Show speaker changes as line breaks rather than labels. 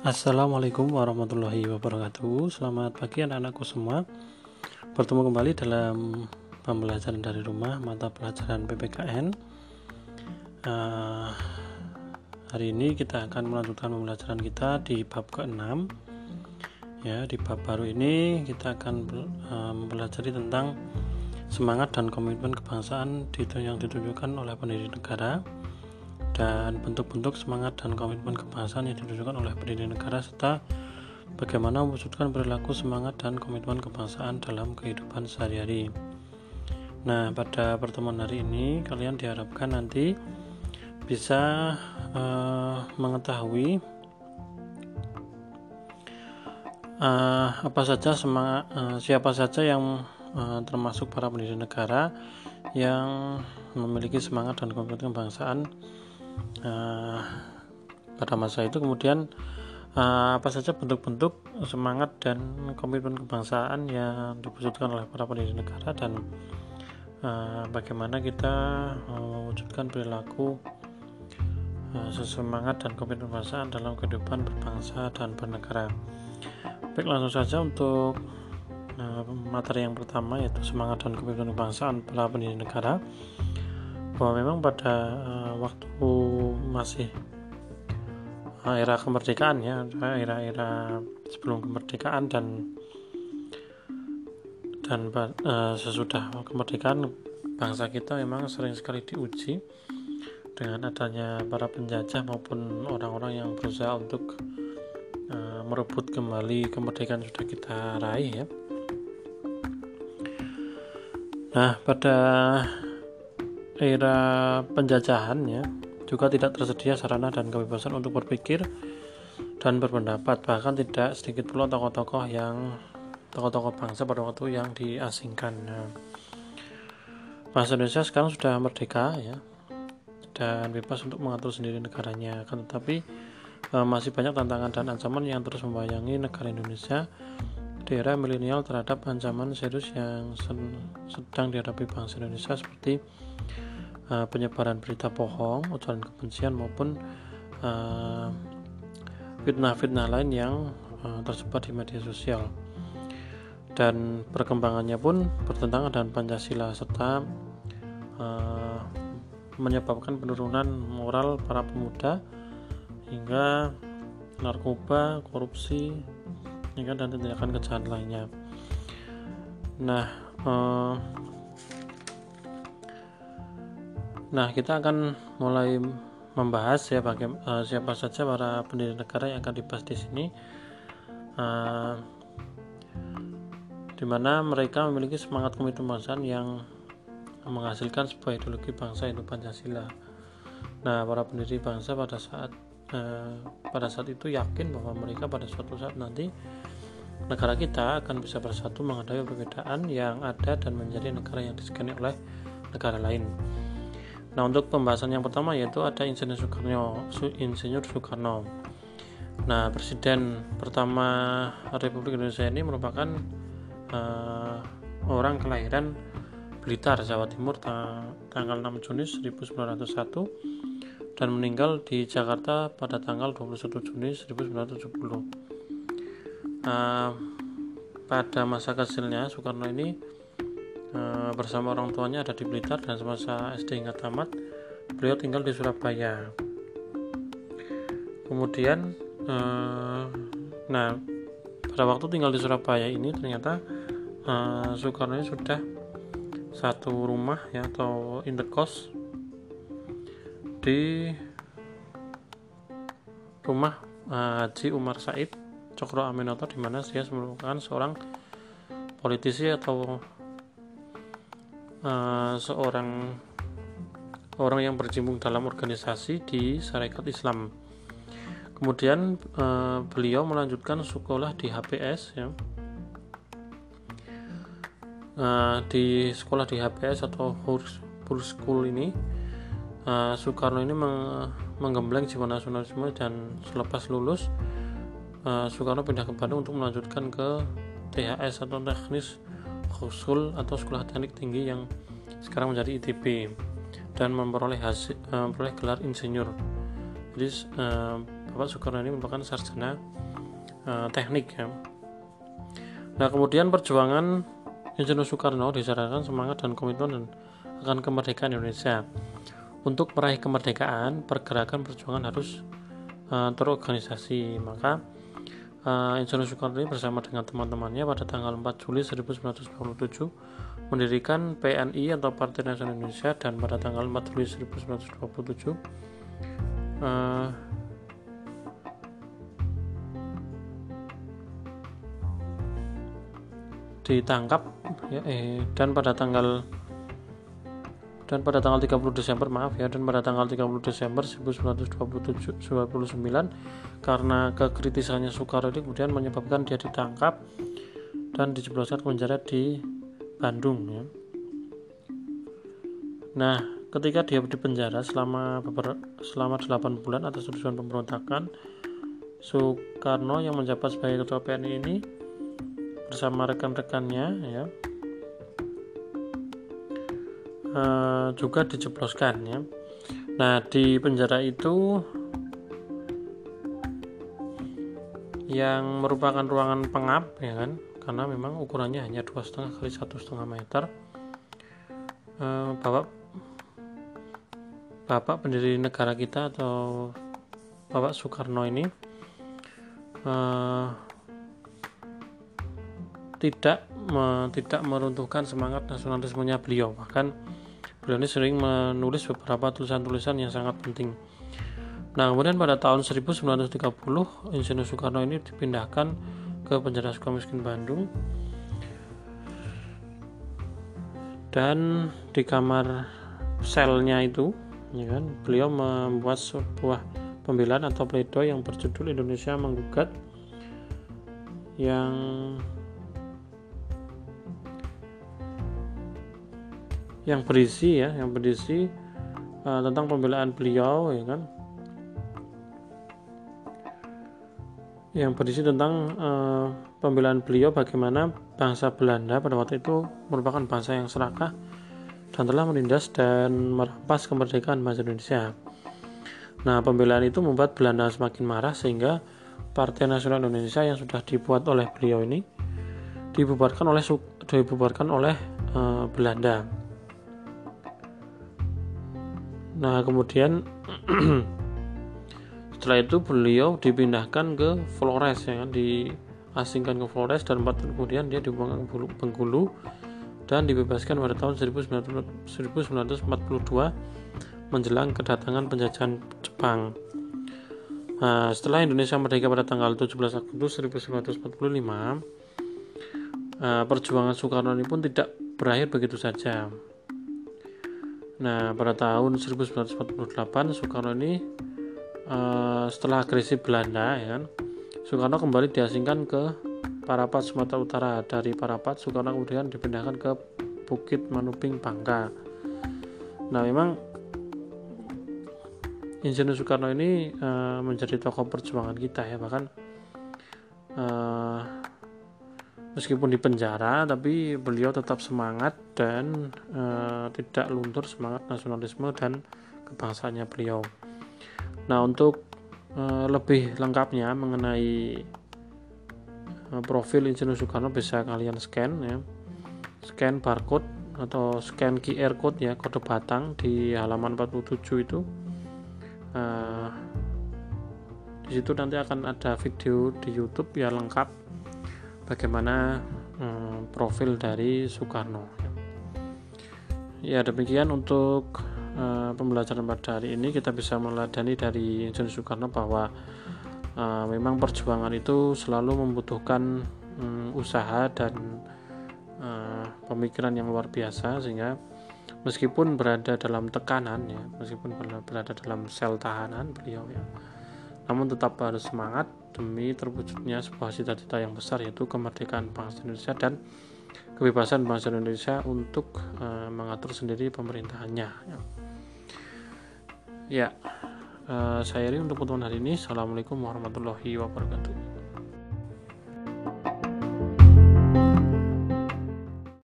Assalamualaikum warahmatullahi wabarakatuh. Selamat pagi anak-anakku semua. Bertemu kembali dalam pembelajaran dari rumah mata pelajaran PPKN uh, Hari ini kita akan melanjutkan pembelajaran kita di bab ke-6 Ya, di bab baru ini kita akan uh, mempelajari tentang semangat dan komitmen kebangsaan yang ditunjukkan oleh pendiri negara dan bentuk-bentuk semangat dan komitmen kebangsaan yang ditunjukkan oleh pendiri negara serta bagaimana mewujudkan perilaku semangat dan komitmen kebangsaan dalam kehidupan sehari-hari. Nah, pada pertemuan hari ini kalian diharapkan nanti bisa uh, mengetahui uh, apa saja semangat uh, siapa saja yang uh, termasuk para pendiri negara yang memiliki semangat dan komitmen kebangsaan uh, pada masa itu kemudian uh, apa saja bentuk-bentuk semangat dan komitmen kebangsaan yang diwujudkan oleh para pendiri negara dan uh, bagaimana kita mewujudkan perilaku uh, sesemangat dan komitmen kebangsaan dalam kehidupan berbangsa dan bernegara. Baik langsung saja untuk materi yang pertama yaitu semangat dan komitmen kebangsaan para pendiri negara bahwa memang pada uh, waktu masih uh, era kemerdekaan ya era-era sebelum kemerdekaan dan dan uh, sesudah kemerdekaan bangsa kita memang sering sekali diuji dengan adanya para penjajah maupun orang-orang yang berusaha untuk uh, merebut kembali kemerdekaan sudah kita raih ya. Nah, pada era penjajahan ya juga tidak tersedia sarana dan kebebasan untuk berpikir dan berpendapat. Bahkan tidak sedikit pula tokoh-tokoh yang tokoh-tokoh bangsa pada waktu yang diasingkan. Nah, Indonesia sekarang sudah merdeka ya. Dan bebas untuk mengatur sendiri negaranya. Kan tetapi e, masih banyak tantangan dan ancaman yang terus membayangi negara Indonesia di era milenial terhadap ancaman serius yang sedang dihadapi bangsa Indonesia seperti uh, penyebaran berita bohong, ujaran kebencian maupun fitnah fitnah-fitnah lain yang uh, tersebar di media sosial. Dan perkembangannya pun bertentangan dengan Pancasila serta uh, menyebabkan penurunan moral para pemuda hingga narkoba, korupsi, hingga dan tindakan kejahatan lainnya. Nah, uh, Nah, kita akan mulai membahas ya bagaimana uh, siapa saja para pendiri negara yang akan dibahas di sini. Uh, di mana mereka memiliki semangat komitmen kebangsaan yang menghasilkan sebuah ideologi bangsa yaitu Pancasila. Nah, para pendiri bangsa pada saat uh, pada saat itu yakin bahwa mereka pada suatu saat nanti negara kita akan bisa bersatu menghadapi perbedaan yang ada dan menjadi negara yang disegani oleh negara lain. Nah untuk pembahasan yang pertama yaitu ada Insinyur Soekarno, Insinyur Soekarno. Nah Presiden pertama Republik Indonesia ini merupakan uh, orang kelahiran Blitar, Jawa Timur tanggal 6 Juni 1901 dan meninggal di Jakarta pada tanggal 21 Juni 1970. Uh, pada masa kecilnya Soekarno ini Eh, bersama orang tuanya ada di Blitar dan semasa SD hingga tamat beliau tinggal di Surabaya kemudian uh, nah pada waktu tinggal di Surabaya ini ternyata uh, Soekarno ini sudah satu rumah ya atau indekos di rumah uh, Haji Umar Said Cokro Aminoto di mana dia merupakan seorang politisi atau uh, seorang orang yang berjimbung dalam organisasi di Syarikat Islam. Kemudian uh, beliau melanjutkan sekolah di HPS ya. Uh, di sekolah di HPS atau Hur School ini uh, Soekarno ini meng menggembleng jiwa nasionalisme dan selepas lulus uh, Soekarno pindah ke Bandung untuk melanjutkan ke THS atau teknis Khusul atau sekolah teknik tinggi yang sekarang menjadi ITB dan memperoleh hasil, uh, memperoleh gelar insinyur. jadi uh, Bapak Soekarno ini merupakan sarjana uh, teknik ya nah kemudian perjuangan Insinyur Soekarno disarankan semangat dan komitmen akan kemerdekaan Indonesia untuk meraih kemerdekaan pergerakan perjuangan harus uh, terorganisasi. Maka uh, Insinyur Soekarno bersama dengan teman-temannya pada tanggal 4 Juli 1947 mendirikan PNI atau Partai Nasional Indonesia dan pada tanggal 4 Juli 1927 uh, ditangkap ya, eh, dan pada tanggal dan pada tanggal 30 Desember maaf ya dan pada tanggal 30 Desember 1927 29 karena kekritisannya Soekarno ini kemudian menyebabkan dia ditangkap dan dijebloskan ke penjara di Bandung ya. Nah, ketika dia di penjara selama beber, selama 8 bulan atas tuduhan pemberontakan, Soekarno yang menjabat sebagai ketua PNI ini bersama rekan-rekannya ya uh, juga dijebloskan ya. Nah di penjara itu yang merupakan ruangan pengap ya kan? Karena memang ukurannya hanya dua setengah kali satu setengah meter. Uh, bapak bapak pendiri negara kita atau bapak Soekarno ini uh, tidak me, tidak meruntuhkan semangat nasionalismenya beliau. Bahkan Beliau ini sering menulis beberapa tulisan-tulisan yang sangat penting. Nah, kemudian pada tahun 1930, Insinyur Soekarno ini dipindahkan ke penjara Sukamiskin Bandung. Dan di kamar selnya itu, ya kan, beliau membuat sebuah pembelaan atau pledoi yang berjudul Indonesia menggugat yang yang berisi ya yang berisi uh, tentang pembelaan beliau ya kan yang berisi tentang uh, pembelaan beliau bagaimana bangsa Belanda pada waktu itu merupakan bangsa yang serakah dan telah menindas dan merampas kemerdekaan bangsa Indonesia. Nah, pembelaan itu membuat Belanda semakin marah sehingga Partai Nasional Indonesia yang sudah dibuat oleh beliau ini dibubarkan oleh dibubarkan oleh uh, Belanda. Nah, kemudian setelah itu beliau dipindahkan ke Flores ya kan, diasingkan ke Flores dan empat tahun kemudian dia dibuang ke Bengkulu dan dibebaskan pada tahun 1942 menjelang kedatangan penjajahan Jepang. Nah, setelah Indonesia merdeka pada tanggal 17 Agustus 1945, eh, perjuangan Soekarno ini pun tidak berakhir begitu saja. Nah, pada tahun 1948 Soekarno ini uh, setelah agresi Belanda ya kan, Soekarno kembali diasingkan ke Parapat Sumatera Utara. Dari Parapat Soekarno kemudian dipindahkan ke Bukit Manuping Bangka. Nah, memang Insinyur Soekarno ini uh, menjadi tokoh perjuangan kita ya bahkan uh, meskipun di penjara tapi beliau tetap semangat dan e, tidak luntur semangat nasionalisme dan kebangsaannya beliau. Nah untuk e, lebih lengkapnya mengenai e, profil Insinyur Soekarno bisa kalian scan ya, scan barcode atau scan QR code ya kode batang di halaman 47 itu. E, di situ nanti akan ada video di YouTube ya lengkap bagaimana hmm, profil dari Soekarno. Ya demikian untuk uh, pembelajaran pada hari ini kita bisa meladani dari Insinyur Soekarno bahwa uh, memang perjuangan itu selalu membutuhkan um, usaha dan uh, pemikiran yang luar biasa sehingga meskipun berada dalam tekanan ya meskipun berada dalam sel tahanan beliau ya namun tetap harus semangat demi terwujudnya sebuah cita-cita yang besar yaitu kemerdekaan bangsa Indonesia dan kebebasan bangsa Indonesia untuk uh, mengatur sendiri pemerintahannya. Ya, uh, saya ini untuk pertemuan hari ini. Assalamualaikum warahmatullahi wabarakatuh.